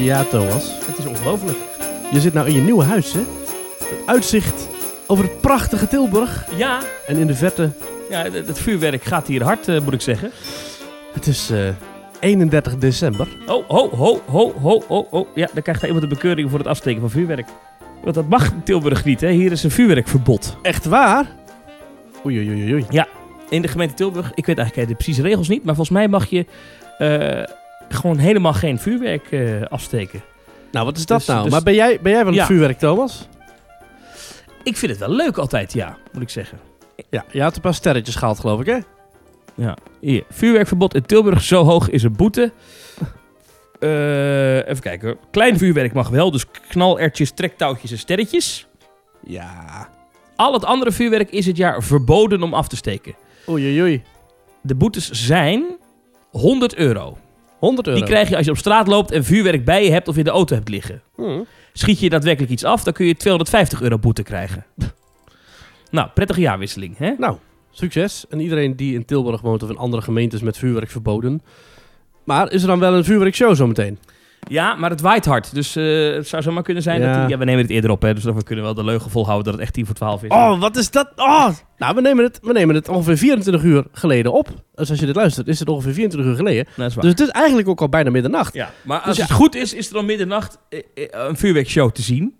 Ja, Thomas. Het is ongelooflijk. Je zit nou in je nieuwe huis, hè? Het uitzicht over het prachtige Tilburg. Ja, En in de verte, ja het, het vuurwerk gaat hier hard, eh, moet ik zeggen. het is eh, 31 december. Oh, ho, ho, ho, ho, ho, ho. Ja, dan krijgt iemand een bekeuring voor het afsteken van vuurwerk. Want dat mag in Tilburg niet, hè. Hier is een vuurwerkverbod. Echt waar? Oei, oei, oei, oei. In de gemeente Tilburg, ik weet eigenlijk de precieze regels niet, maar volgens mij mag je eh, gewoon helemaal geen vuurwerk eh, afsteken. Nou, wat is dat Dus- nou? dus- maar ben jij, ben jij van het Ja. vuurwerk, Thomas? Ik vind het wel leuk altijd, ja, moet ik zeggen. Ja, je had een paar sterretjes gehaald, geloof ik, hè? Ja, hier. Vuurwerkverbod in Tilburg, zo hoog is een boete. Eh, even kijken. Klein vuurwerk mag wel, dus knalertjes, trektouwtjes en sterretjes. Ja. Al het andere vuurwerk is het jaar verboden om af te steken. Oei, oei, oei. De boetes zijn 100 euro. 100 euro. Die krijg je als je op straat loopt en vuurwerk bij je hebt of in de auto hebt liggen. Hm. Schiet je daadwerkelijk iets af, dan kun je 250 euro boete krijgen. nou, prettige jaarwisseling, hè? Nou, succes. En iedereen die in Tilburg woont of in andere gemeentes met vuurwerk verboden. Maar is er dan wel een vuurwerkshow zometeen? Ja, maar het waait hard. Dus eh, het zou zomaar kunnen zijn Ja. dat... die- ja, we nemen het eerder op, hè. Dus we kunnen wel de leugen volhouden dat het echt 10 voor 12 is. Oh, wat is dat? Oh! Nou, we nemen, het, we nemen het ongeveer 24 uur geleden op. Dus als je dit luistert, is het ongeveer 24 uur geleden. dat is waar. Dus het is eigenlijk ook al bijna middernacht. ja, maar Dus als ja. het goed is, is er om middernacht eh, eh, een vuurwerkshow te zien.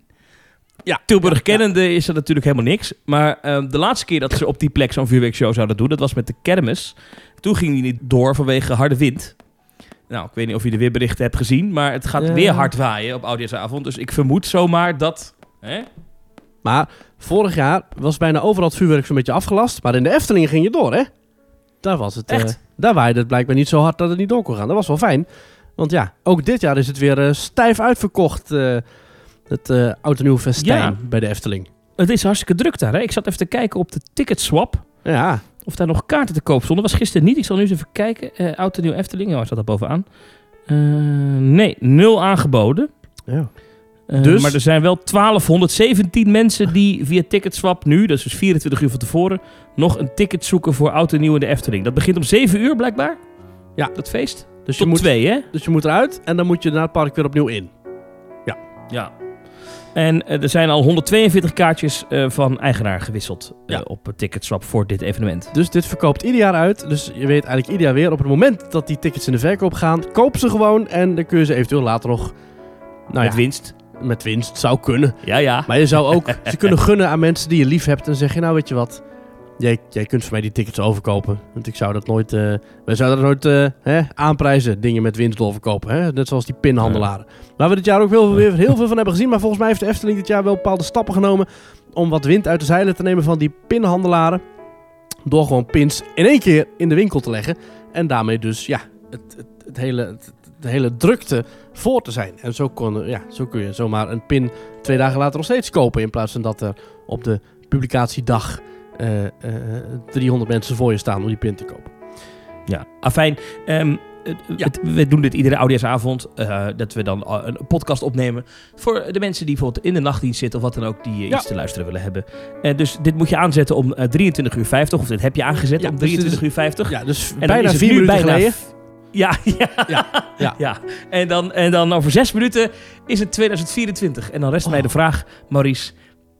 Ja. Tilburg Ja, kennende is er natuurlijk helemaal niks. Maar eh, de laatste keer dat ze op die plek zo'n vuurwerkshow zouden doen, dat was met de kermis. Toen ging die niet door vanwege harde wind. Nou, ik weet niet of je de weerberichten hebt gezien, maar het gaat Ja. weer hard waaien op Oudejaarsavond. Dus ik vermoed zomaar dat... Hè? Maar vorig jaar was bijna overal het vuurwerk zo'n beetje afgelast. Maar in de Efteling ging je door, hè? Daar was het. Echt? eh, daar waaide het blijkbaar niet zo hard dat het niet door kon gaan. Dat was wel fijn. Want ja, ook dit jaar is het weer eh, stijf uitverkocht. eh, het eh oud en nieuw festijn Ja. bij de Efteling. Het is hartstikke druk daar. Hè? Ik zat even te kijken op de ticketswap. Ja, Of daar nog kaarten te koop stonden. Was gisteren niet. Ik zal nu eens even kijken. Eh Oud en Nieuw Efteling. Oh, staat daar bovenaan. Eh, nee, nul aangeboden. ja. Eh, Dus? Maar er zijn wel 1217 mensen die via Ticketswap nu, dat is dus 24 uur van tevoren, nog een ticket zoeken voor Oud en Nieuw in de Efteling. Dat begint om 7 uur blijkbaar. Ja. Dat feest. Dus, je moet, 2, hè? dus je moet eruit en dan moet je naar het park weer opnieuw in. Ja. En eh, er zijn al 142 kaartjes eh, van eigenaar gewisseld eh, Ja. op Ticketswap voor dit evenement. Dus dit verkoopt ieder jaar uit. Dus je weet eigenlijk ieder jaar weer op het moment dat die tickets in de verkoop gaan, koop ze gewoon en dan kun je ze eventueel later nog nou Met ja, winst. met winst. Zou kunnen. Ja, ja. Maar je zou ook ze kunnen gunnen aan mensen die je lief hebt. En zeg je, nou weet je wat, jij, jij kunt voor mij die tickets overkopen. Want ik zou dat nooit, eh wij zouden dat nooit eh, hè, aanprijzen, dingen met winst overkopen. Hè? Net zoals die pinhandelaren. Waar we dit jaar ook heel, veel- heel veel van hebben gezien. Maar volgens mij heeft de Efteling dit jaar wel bepaalde stappen genomen om wat wind uit de zeilen te nemen van die pinhandelaren. Door gewoon pins in één keer in de winkel te leggen. En daarmee dus, ja, het, het, hele... Het, de hele drukte voor te zijn. En zo, kon, ja, zo kun je zomaar een pin twee dagen later nog steeds kopen. In plaats van dat er op de publicatiedag eh, eh, 300 mensen voor je staan om die pin te kopen. Ja, afijn. ehm, het- Ja. het- we doen dit iedere oudejaarsavond. eh dat we dan eh, een podcast opnemen. Voor de mensen die bijvoorbeeld in de nachtdienst zitten. Of wat dan ook. Die eh, Ja. iets te luisteren willen hebben. Eh, dus dit moet je aanzetten om eh 23 uur 50. Of dit heb je aangezet Ja, om dus dit is- 23 uur 50. Ja, dus En bijna is het vier nu minuten bijna geleden. Ja, ja, Ja, ja. ja. En, dan, en dan over zes minuten is het 2024. En dan rest mij Oh. de vraag, Maurice.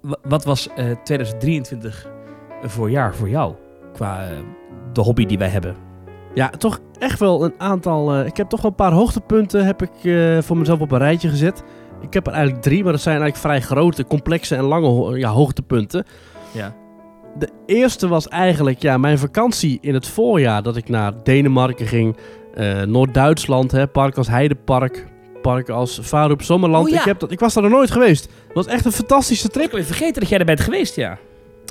wa- Wat was eh 2023 voor jaar voor jou? Qua eh, de hobby die wij hebben. Ja, toch echt wel een aantal. eh, ik heb toch wel een paar hoogtepunten heb ik, eh, voor mezelf op een rijtje gezet. Ik heb er eigenlijk drie, maar dat zijn eigenlijk vrij grote, complexe en lange ho- ja, hoogtepunten. Ja. De eerste was eigenlijk ja, mijn vakantie in het voorjaar. Dat ik naar Denemarken ging, eh, Noord-Duitsland, hè, park als Heidepark, park als Varup Sommerland. Oh ja. ik, heb dat, ik was daar nog nooit geweest. Het was echt een fantastische Ik trip. ben vergeten dat jij er bent geweest, ja.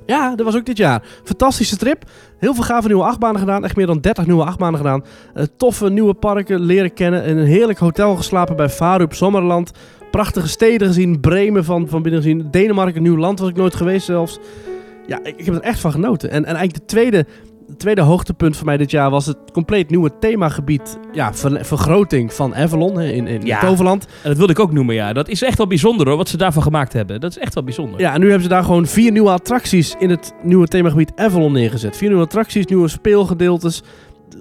Ja, dat was ook dit jaar. Fantastische trip. Heel veel gave nieuwe achtbanen gedaan. Echt meer dan 30 nieuwe achtbanen gedaan. Eh, toffe nieuwe parken leren kennen. In een heerlijk hotel geslapen bij Varup Sommerland. Prachtige steden gezien. Bremen van, van binnen gezien. Denemarken, een nieuw land was ik nooit geweest zelfs. Ja, ik, ik heb er echt van genoten. En, en eigenlijk de tweede, het tweede hoogtepunt voor mij dit jaar was het compleet nieuwe themagebied. Ja, ver- vergroting van Avalon in, in Ja. Toverland. En dat wilde ik ook noemen, ja. Dat is echt wel bijzonder hoor, wat ze daarvan gemaakt hebben. Dat is echt wel bijzonder. Ja, en nu hebben ze daar gewoon vier nieuwe attracties in het nieuwe themagebied Avalon neergezet. Vier nieuwe attracties, nieuwe speelgedeeltes.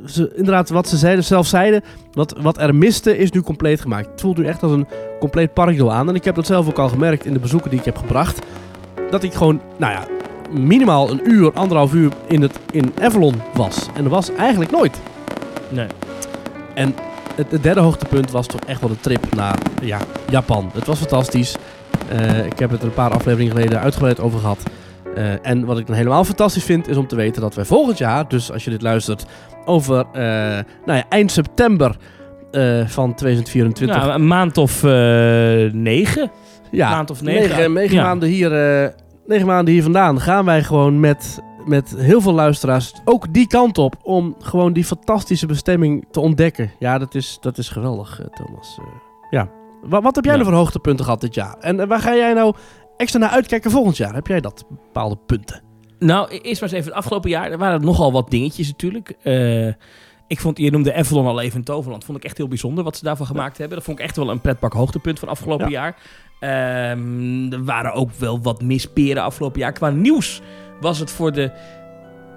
ze, inderdaad, wat ze zeiden, zelf zeiden, wat, wat er miste is nu compleet gemaakt. Het voelt nu echt als een compleet parkdeel aan. En ik heb dat zelf ook al gemerkt in de bezoeken die ik heb gebracht. Dat ik gewoon, nou ja, minimaal een uur, anderhalf uur in, het, in Avalon was. En dat was eigenlijk nooit. Nee. En het, het derde hoogtepunt was toch echt wel de trip naar ja, Japan. Het was fantastisch. Eh, ik heb het er een paar afleveringen geleden uitgebreid over gehad. Eh, en wat ik dan helemaal fantastisch vind, is om te weten dat wij volgend jaar, dus als je dit luistert, over eh, nou ja, eind september van 2024. Nou, een maand of negen. ja, maand of negen. negen, negen Ja. maanden hier, negen maanden hier vandaan gaan wij gewoon met, met heel veel luisteraars ook die kant op om gewoon die fantastische bestemming te ontdekken. Ja, dat is, dat is geweldig, eh, Thomas. Eh, ja. Wat, wat heb jij Ja. nou voor hoogtepunten gehad dit jaar? En waar ga jij nou extra naar uitkijken volgend jaar? Heb jij dat bepaalde punten? Nou, e- eerst maar eens even het afgelopen jaar. Er waren nogal wat dingetjes natuurlijk. Eh, ik vond, je noemde Avalon al even in Toverland. Vond ik echt heel bijzonder wat ze daarvan gemaakt hebben. Dat vond ik echt wel een pretpark hoogtepunt van afgelopen jaar. Ehm, er waren ook wel wat misperen afgelopen jaar. Qua nieuws was het voor de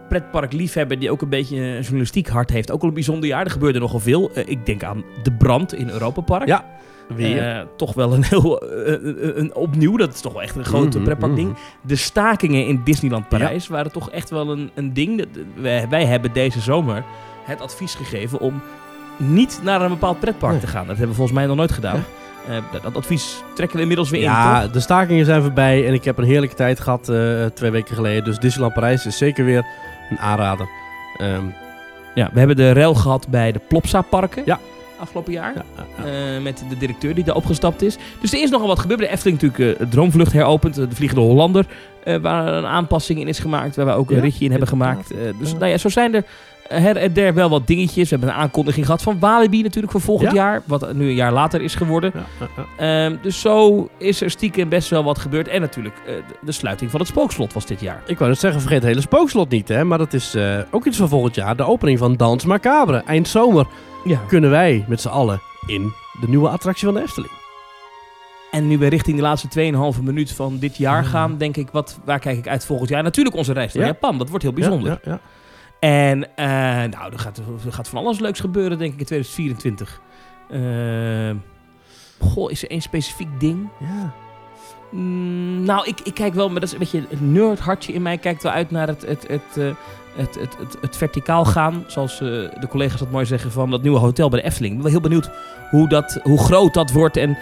pretparkliefhebber die ook een beetje een journalistiek hart heeft. Ook al een bijzonder jaar. Er gebeurde nogal veel. Eh, ik denk aan de brand in Europa Park. Ja, weer. Eh, toch wel een heel eh, een, opnieuw. Dat is toch wel echt een grote Mhm, pretparkding. mhm. De stakingen in Disneyland Parijs waren toch echt wel een, een ding. Dat- Wij, wij hebben deze zomer het advies gegeven om niet naar een bepaald pretpark Nee. te gaan. Dat hebben we volgens mij nog nooit gedaan. Dat, dat advies trekken we inmiddels weer in, Ja, de stakingen zijn voorbij en ik heb een heerlijke tijd gehad eh, twee weken geleden. Dus Disneyland Parijs is zeker weer een aanrader. Ehm, Ja, we hebben de rel gehad bij de Plopsa-parken. Ja. Afgelopen jaar. ja, ja, ja. Eh, met de directeur die daar opgestapt is. Dus er is nogal wat gebeurd. De Efteling natuurlijk uh, Droomvlucht heropend. eh, de Vliegende Hollander. eh, waar een aanpassing in is gemaakt. Waar we ook een ritje in hebben gemaakt. Eh, dus nou ja, zo zijn er her en der wel wat dingetjes. We hebben een aankondiging gehad van Walibi natuurlijk voor volgend Ja. jaar. Wat nu een jaar later is geworden. Ja. Ehm, dus zo is er stiekem best wel wat gebeurd. En natuurlijk eh, de- sluiting van het spookslot was dit jaar. Ik wou net zeggen, vergeet het hele spookslot niet, hè. Maar dat is eh, ook iets van volgend jaar. De opening van Dans Macabre. Eind zomer Ja. kunnen wij met z'n allen in de nieuwe attractie van de Efteling. En nu we richting de laatste 2,5 minuut van dit jaar Ja. gaan, denk ik, wat, waar kijk ik uit volgend jaar? Natuurlijk onze reis naar Ja. Japan. Dat wordt heel bijzonder. Ja. En eh, nou, er gaat, er gaat van alles leuks gebeuren, denk ik, in 2024. Eh, goh, is er één specifiek ding? Ja. Mm, nou, ik, ik kijk wel, maar dat is een beetje het nerdhartje in mij kijkt wel uit naar het, het, het, eh, het, het, het, het verticaal gaan. Zoals eh, de collega's dat mooi zeggen van dat nieuwe hotel bij de Efteling. Ik ben heel benieuwd hoe, dat, hoe groot dat wordt en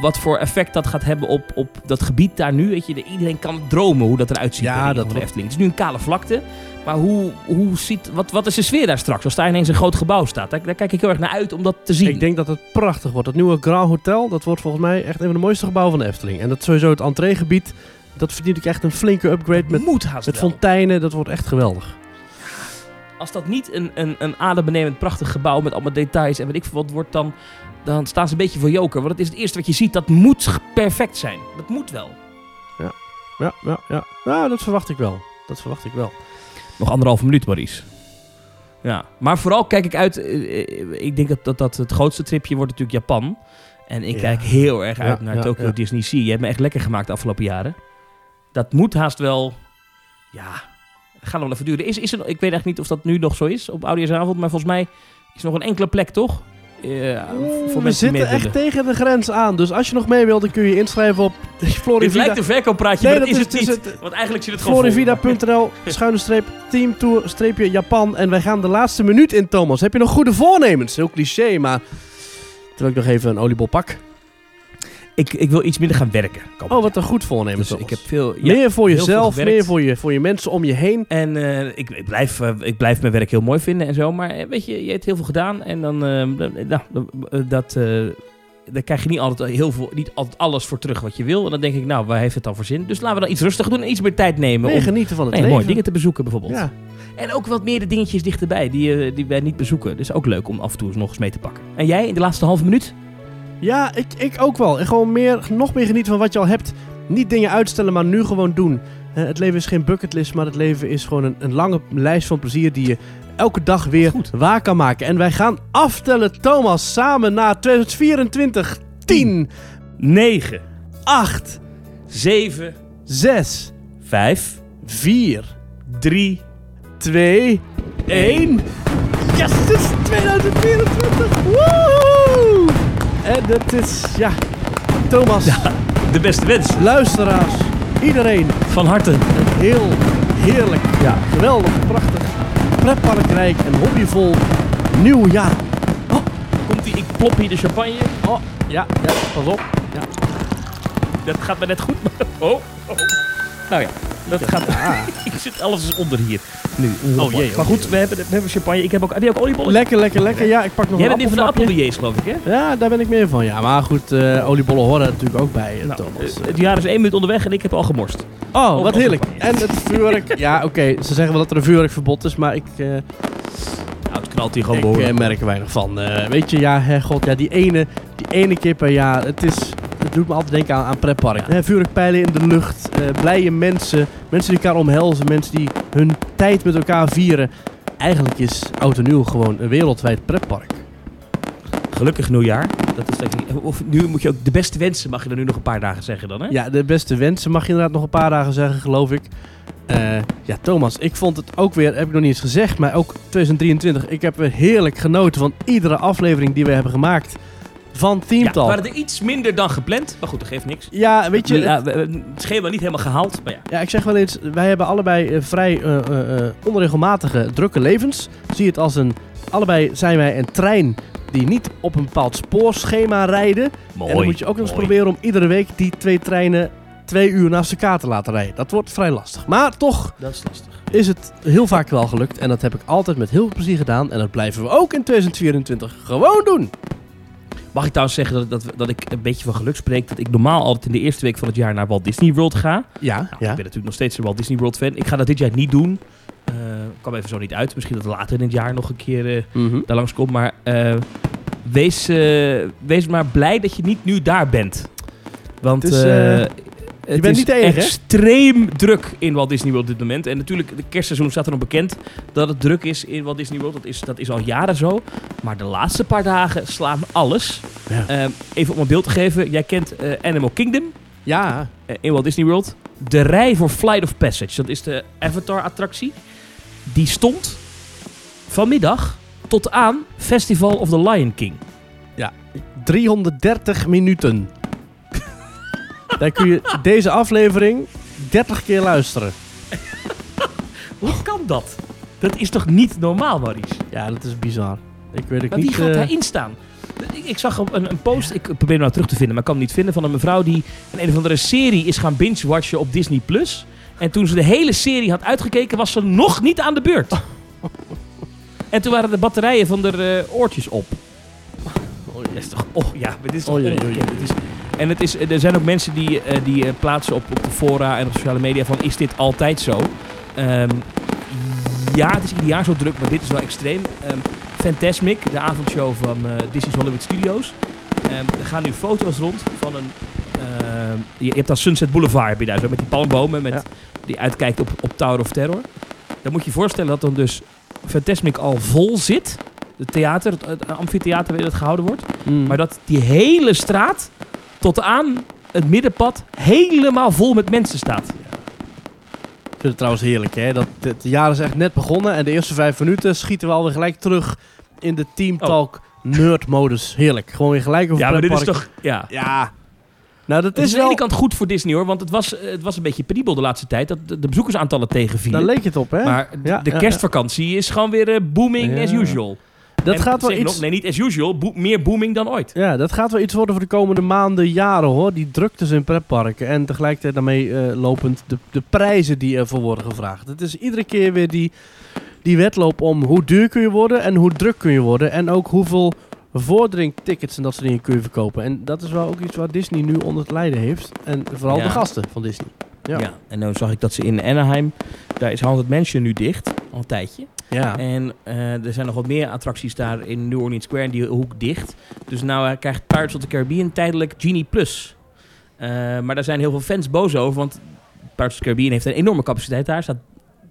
wat voor effect dat gaat hebben op, op dat gebied daar nu. Weet je, iedereen kan dromen hoe dat eruit ziet Ja, dat van de Efteling. Het is nu een kale vlakte, maar hoe, hoe ziet, wat, wat is de sfeer daar straks als daar ineens een groot gebouw staat? Daar, daar kijk ik heel erg naar uit om dat te zien. Ik denk dat het prachtig wordt. Het nieuwe Grand Hotel, dat wordt volgens mij echt een van de mooiste gebouwen van de Efteling. En dat sowieso het entreegebied, dat verdient ook echt een flinke upgrade met, moet haast met wel. fonteinen. Dat wordt echt geweldig. Als dat niet een, een, een adembenemend prachtig gebouw met allemaal details en weet ik veel wat wordt, dan, dan staan ze een beetje voor joker. Want het is het eerste wat je ziet, dat moet perfect zijn. Dat moet wel. Ja, ja, ja. Nou, dat verwacht ik wel. Dat verwacht ik wel. Nog anderhalve minuut, Maurice. Ja, maar vooral kijk ik uit. eh, eh, ik denk dat, dat, dat het grootste tripje wordt natuurlijk Japan. En ik Ja. kijk heel erg uit Ja, naar ja, Tokyo ja. Disney Sea. Je hebt me echt lekker gemaakt de afgelopen jaren. Dat moet haast wel. Ja, gaat nog wel even duren. Is, is er, ik weet eigenlijk niet of dat nu nog zo is op Oudejaarsavond. Maar volgens mij is er nog een enkele plek, toch? Ja, voor we zitten echt willen. tegen de grens aan. Dus als je nog mee wilt, dan kun je inschrijven op Dit Florivida. lijkt een verkooppraatje, Nee, maar dat, is het is- niet. het is het- Want eigenlijk zit het gewoon. Florivida.nl, schuine streep, teamtour, streepje Japan. En wij gaan de laatste minuut in, Thomas. Heb je nog goede voornemens? Heel cliché, maar... Terwijl ik nog even een oliebol pak. Ik, ik wil iets minder gaan werken. Oh, wat een goed voornemen, Dus ik heb veel... ja, meer voor jezelf, meer voor je, voor je mensen om je heen. En eh, ik, ik, blijf, eh, ik blijf mijn werk heel mooi vinden en zo. Maar eh, weet je, je hebt heel veel gedaan. En dan, nou, dat, daar krijg je niet altijd, heel veel, niet altijd alles voor terug wat je wil. En dan denk ik, nou, waar heeft het dan voor zin? Dus laten we dan iets rustiger doen en iets meer tijd nemen. Meer om genieten van het nee, leven. mooi, dingen te bezoeken bijvoorbeeld. Ja. En ook wat meer de dingetjes dichterbij die, die wij niet bezoeken. Dus ook leuk om af en toe eens nog eens mee te pakken. En jij in de laatste halve minuut? Ja, ik, ik ook wel. En gewoon meer, nog meer genieten van wat je al hebt. Niet dingen uitstellen, maar nu gewoon doen. Eh, het leven is geen bucketlist, maar het leven is gewoon een, een lange lijst van plezier die je elke dag weer Goed. waar kan maken. En wij gaan aftellen, Thomas, samen naar 2024. 10, 9, 8, 7, 6, 5, 4, 3, 2, 1. Yes, het is 2024. Woehoe! En het is, ja, Thomas, De beste wens. luisteraars, iedereen, Van harte. een heel heerlijk, ja, geweldig, prachtig, pretparkrijk en hobbyvol nieuw jaar. Komt ie, ik plop hier de champagne. Oh, ja, ja, pas op. Ja. Dat gaat me net goed. maar- Oh, oh. Nou ja, dat gaat... ik zit alles is onder hier. Nu. Oh, jee, Maar goed, we hebben, we hebben champagne. Ik heb ook, heb je ook oliebollen? Lekker, lekker, lekker. Ja, ik pak nog Jij een bent niet van de appelbillets, geloof ik, hè? Ja, daar ben ik meer van. Ja, maar goed, eh, oliebollen horen er natuurlijk ook bij, eh, Nou, Thomas. eh, het jaar is één minuut onderweg en ik heb al gemorst. Oh, wat heerlijk. champagne. En het vuurwerk. ja, oké. Ze zeggen wel dat er een vuurwerkverbod is, maar ik, eh, Nou, het knalt hier gewoon ik merk er weinig van. Eh, weet je, ja, hè, god, ja, die ene, die ene keer per jaar. Het, is, het doet me altijd denken aan, aan pretpark. Hè, vuurwerkpijlen in de lucht, eh, blije mensen, mensen die elkaar omhelzen, mensen die hun tijd met elkaar vieren. Eigenlijk is Oud en Nieuw gewoon een wereldwijd pretpark. Gelukkig nieuwjaar. Dat is of nu moet je ook de beste wensen, mag je er nu nog een paar dagen zeggen dan, hè? Ja, de beste wensen mag je inderdaad nog een paar dagen zeggen, geloof ik. Eh, ja, Thomas, ik vond het ook weer, heb ik nog niet eens gezegd, maar ook 2023. Ik heb weer heerlijk genoten van iedere aflevering die we hebben gemaakt van Ja, Team we Talk. waren er iets minder dan gepland. Maar goed, dat geeft niks. Ja, weet je, Ja, het- schema niet helemaal gehaald. Maar ja, ja, ik zeg wel eens, wij hebben allebei eh, vrij eh, eh, onregelmatige, drukke levens. Zie het als een, allebei zijn wij een trein die niet op een bepaald spoorschema rijden. mooi. en dan moet je ook nog eens proberen om iedere week die twee treinen twee uur naast elkaar te laten rijden. Dat wordt vrij lastig. Maar toch Dat is lastig. is het heel vaak wel gelukt. En dat heb ik altijd met heel veel plezier gedaan. En dat blijven we ook in 2024 gewoon doen. Mag ik trouwens zeggen dat, dat, dat ik een beetje van geluk spreek? Dat ik normaal altijd in de eerste week van het jaar naar Walt Disney World ga. Ja, Nou, Ik ben natuurlijk nog steeds een Walt Disney World fan. Ik ga dat dit jaar niet doen. Eh kwam even zo niet uit. Misschien dat later in het jaar nog een keer eh, Mhm. daar langs komt. Maar eh, wees, wees maar blij dat je niet nu daar bent. Want het bent is niet de enige, hè? extreem druk in Walt Disney World op dit moment. En natuurlijk, de kerstseizoen staat er nog bekend dat het druk is in Walt Disney World. Dat is, dat is al jaren zo. Maar de laatste paar dagen slaan alles. Ja. Eh, even om een beeld te geven. Jij kent eh, Animal Kingdom Ja, eh, in Walt Disney World. De rij voor Flight of Passage, dat is de Avatar-attractie. Die stond vanmiddag tot aan Festival of the Lion King. 330 minuten. Daar kun je deze aflevering 30 keer luisteren. Hoe kan dat? Dat is toch niet normaal, Maurice? Ja, dat is bizar. Ik weet ook Maar niet... wie gaat eh, daarin staan? Ik, ik zag een, een post, ik probeer hem nou terug te vinden, maar ik kan hem niet vinden, van een mevrouw die een, een of andere serie is gaan binge-watchen op Disney+. Plus. En toen ze de hele serie had uitgekeken, was ze nog niet aan de beurt. en toen waren de batterijen van de eh, oortjes op. oh, Dat is toch, oh ja, dit is toch Oh, jee, jee, ongekend. En het is, er zijn ook mensen die, eh, die eh, plaatsen op, op de fora en op sociale media van, is dit altijd zo? Ehm, ja, het is ieder jaar zo druk, maar dit is wel extreem. Ehm Fantasmic, de avondshow van eh, Disney's Hollywood Studios. Ehm, er gaan nu foto's rond van een... je, je hebt dan Sunset Boulevard, heb je daar zo, met die palmbomen, met, Ja. die uitkijkt op, op Tower of Terror. Dan moet je je voorstellen dat dan dus Fantasmic al vol zit. Het theater, het, het amfitheater waarin het gehouden wordt. mm. Maar dat die hele straat tot aan het middenpad helemaal vol met mensen staat. Ik vind het trouwens heerlijk, hè. Dat, het jaar is echt net begonnen. En de eerste vijf minuten schieten we alweer gelijk terug in de Team Oh. Nerd-modus. Heerlijk. Gewoon weer gelijk over Ja, maar dit is toch... Ja. Ja. Nou, dat Het is is aan de wel... ene kant goed voor Disney hoor, want het was, eh, het was een beetje penibel de laatste tijd dat de, bezoekersaantallen Daar tegenvielen. leek het op, hè. Maar Ja, de ja, kerstvakantie is gewoon weer eh, booming as usual. Dat En gaat wel iets... nog, nee, niet as usual, bo- meer booming dan ooit. Ja, dat gaat wel iets worden voor de komende maanden, jaren hoor. Die druktes in pretparken. En tegelijkertijd daarmee eh, lopend de, de prijzen die ervoor worden gevraagd. Het is iedere keer weer die, die wedloop om hoe duur kun je worden en hoe druk kun je worden. En ook hoeveel vordringtickets en dat soort dingen kun je verkopen. En dat is wel ook iets waar Disney nu onder het lijden heeft. En vooral Ja. de gasten van Disney. Ja. Ja. En nu zag ik dat ze in Anaheim, daar is Haunted Mansion nu dicht, al een tijdje. Ja. En eh, er zijn nog wat meer attracties daar in New Orleans Square en die hoek dicht. Dus nou eh, krijgt Pirates of the Caribbean tijdelijk Genie Plus. Eh, maar daar zijn heel veel fans boos over, want Pirates of the Caribbean heeft een enorme capaciteit daar. Staat,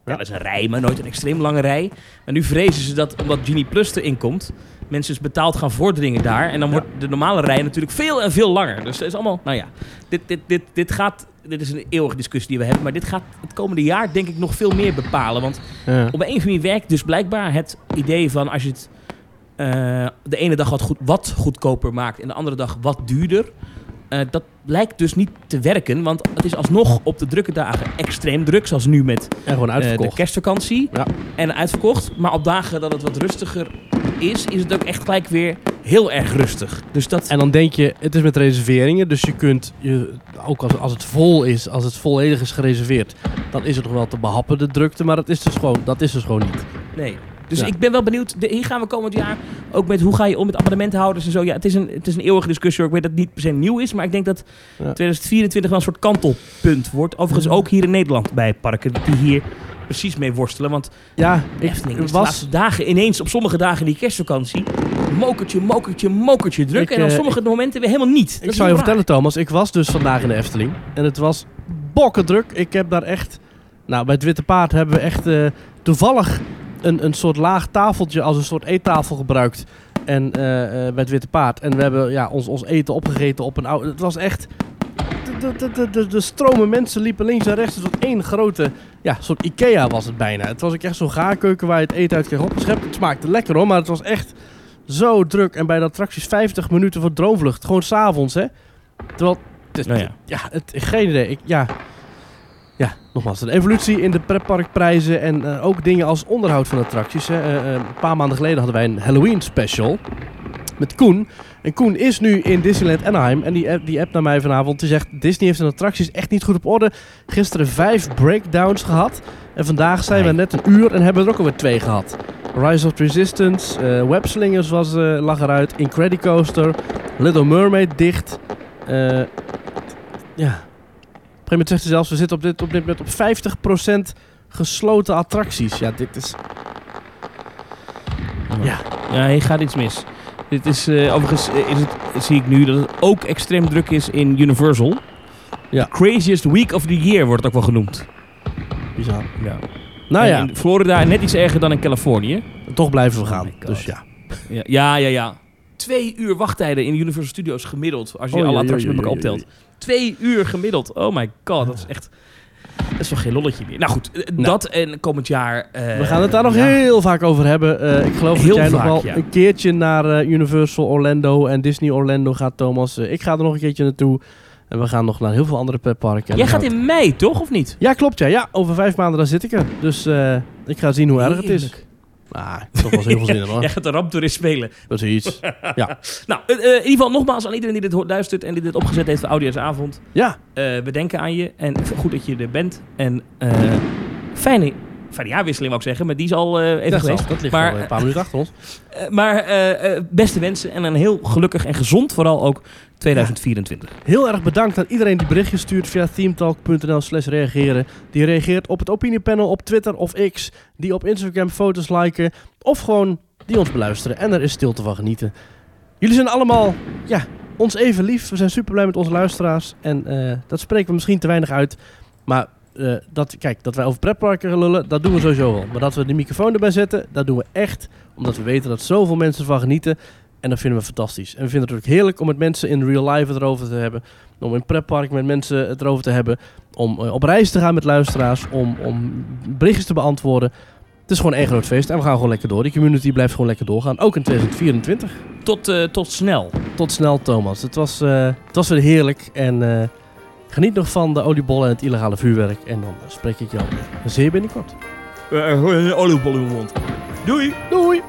ja. Dat is een rij, maar nooit een extreem lange rij. Maar nu vrezen ze dat, omdat Genie Plus erin komt, mensen dus betaald gaan voordringen daar. En dan Ja. wordt de normale rij natuurlijk veel en veel langer. Dus het is allemaal, nou ja, dit, dit, dit, dit gaat dit is een eeuwige discussie die we hebben, maar dit gaat het komende jaar denk ik nog veel meer bepalen. Want Ja. op een of andere manier werkt dus blijkbaar het idee van als je het eh, de ene dag wat, goed, wat goedkoper maakt en de andere dag wat duurder. eh, dat lijkt dus niet te werken, want het is alsnog op de drukke dagen extreem druk, zoals nu met En gewoon eh, de uitverkocht. kerstvakantie. Ja. En uitverkocht. Maar op dagen dat het wat rustiger is, is het ook echt gelijk weer heel erg rustig. Dus dat... En dan denk je, het is met reserveringen, dus je kunt, je, ook als, als het vol is, als het volledig is gereserveerd, dan is het nog wel te behappen, de drukte, maar dat is dus gewoon, dat is dus gewoon niet. Nee. Dus Ja. ik ben wel benieuwd. De, hier gaan we komend jaar ook met hoe ga je om met abonnementhouders en zo. Ja, het is een, het is een eeuwige discussie. hoor. Ik weet dat het niet per se nieuw is, maar ik denk dat Ja. 2024 wel een soort kantelpunt wordt. Overigens ook hier in Nederland bij parken die hier precies mee worstelen. Want Ja, ik Efteling is de was, laatste dagen ineens op sommige dagen in die kerstvakantie mokertje, mokertje, mokertje druk. Ik, en op eh, sommige momenten weer helemaal niet. Dat ik zou je raar. vertellen Thomas, ik was dus vandaag in de Efteling en het was bokkendruk. Ik heb daar echt, nou bij het Witte Paard hebben we echt eh, toevallig een, een soort laag tafeltje als een soort eettafel gebruikt. En eh, bij het Witte Paard. En we hebben ja, ons, ons eten opgegeten op een oude. Het was echt. De, de, de, de, stromen mensen liepen links en rechts. Het was één grote. Ja, soort Ikea was het bijna. Het was ook echt zo'n gaarkeuken waar je het eten uit kreeg opgeschept. Het smaakte lekker hoor, maar het was echt zo druk. En bij de attracties 50 minuten voor droomvlucht. Gewoon s'avonds hè. Terwijl. Het Nou ja. ja, het, geen idee. Ik, ja. Ja, nogmaals, een evolutie in de pretparkprijzen en eh, ook dingen als onderhoud van attracties. Hè. Eh, eh, een paar maanden geleden hadden wij een Halloween special met Koen. En Koen is nu in Disneyland Anaheim en die app, die app naar mij vanavond. Die zegt, Disney heeft zijn attracties echt niet goed op orde. Gisteren vijf breakdowns gehad. En vandaag zijn we net een uur en hebben er ook alweer twee gehad. Rise of Resistance, eh Webslingers was, eh, lag eruit, Incredicoaster, Little Mermaid dicht. Eh, ja, op een gegeven moment zegt hij zelfs, we zitten op dit, op dit moment op 50% gesloten attracties. Ja, dit is... Ja. Ja, hier gaat iets mis. Dit is, eh, overigens eh, is het, zie ik nu dat het ook extreem druk is in Universal. Ja. The craziest week of the year wordt het ook wel genoemd. Bizar. Ja. Nou En ja, In Florida net iets erger dan in Californië. toch blijven we Oh gaan. dus ja. Ja, ja, ja. ja. Twee uur wachttijden in Universal Studios gemiddeld. Als je alle attracties met elkaar optelt. Twee uur gemiddeld. Oh my god, dat is echt... Dat is wel geen lolletje meer. Nou goed, eh, dat en komend jaar... eh, We gaan het daar nog ja. heel vaak over hebben. Eh, ik geloof Heel dat jij nog vaak, wel ja. een keertje naar eh, Universal Orlando en Disney Orlando gaat, Thomas. Eh, ik ga er nog een keertje naartoe. En we gaan nog naar heel veel andere pretparken. En Jij gaat in mei, toch? Of niet? Ja, klopt ja. Ja, over vijf maanden dan zit ik er. Dus eh, ik ga zien hoe erg het is. Ah, toch wel heel veel zin in hoor. Jij gaat de ramptoerist spelen. Precies. Nou, eh, eh, in ieder geval nogmaals aan iedereen die dit luistert en die dit opgezet heeft voor Oudejaarsavond. Ja, Eh we denken aan je en goed dat je er bent. En fijne, fijne jaarwisseling wou ik zeggen, maar die is al even dat, geweest. al- dat ligt Maar- al een paar minuten achter ons. Maar beste wensen en een heel gelukkig en gezond vooral ook 2024. Heel erg bedankt aan iedereen die berichtjes stuurt via themetalk.nl slash reageren. Die reageert op het opiniepanel op Twitter of X. Die op Instagram foto's liken. Of gewoon die ons beluisteren. En er is stilte van genieten. Jullie zijn allemaal, ja, ons even lief. We zijn super blij met onze luisteraars. En eh, dat spreken we misschien te weinig uit. Maar eh, dat, kijk, dat wij over pretparken lullen, dat doen we sowieso wel. Maar dat we de microfoon erbij zetten, dat doen we echt. Omdat we weten dat zoveel mensen ervan genieten. En dat vinden we fantastisch. En we vinden het ook heerlijk om met mensen in real life het erover te hebben. Om in pretpark met mensen het erover te hebben. Om eh, op reis te gaan met luisteraars. Om, om berichtjes te beantwoorden. Het is gewoon één groot feest. En we gaan gewoon lekker door. Die community blijft gewoon lekker doorgaan. Ook in 2024. Tot, eh, tot snel. Tot snel, Thomas. Het was, eh, het was weer heerlijk. En eh, geniet nog van de oliebollen en het illegale vuurwerk. En dan spreek ik jou zeer binnenkort. Uh, oliebol in mijn mond. Doei! Doei!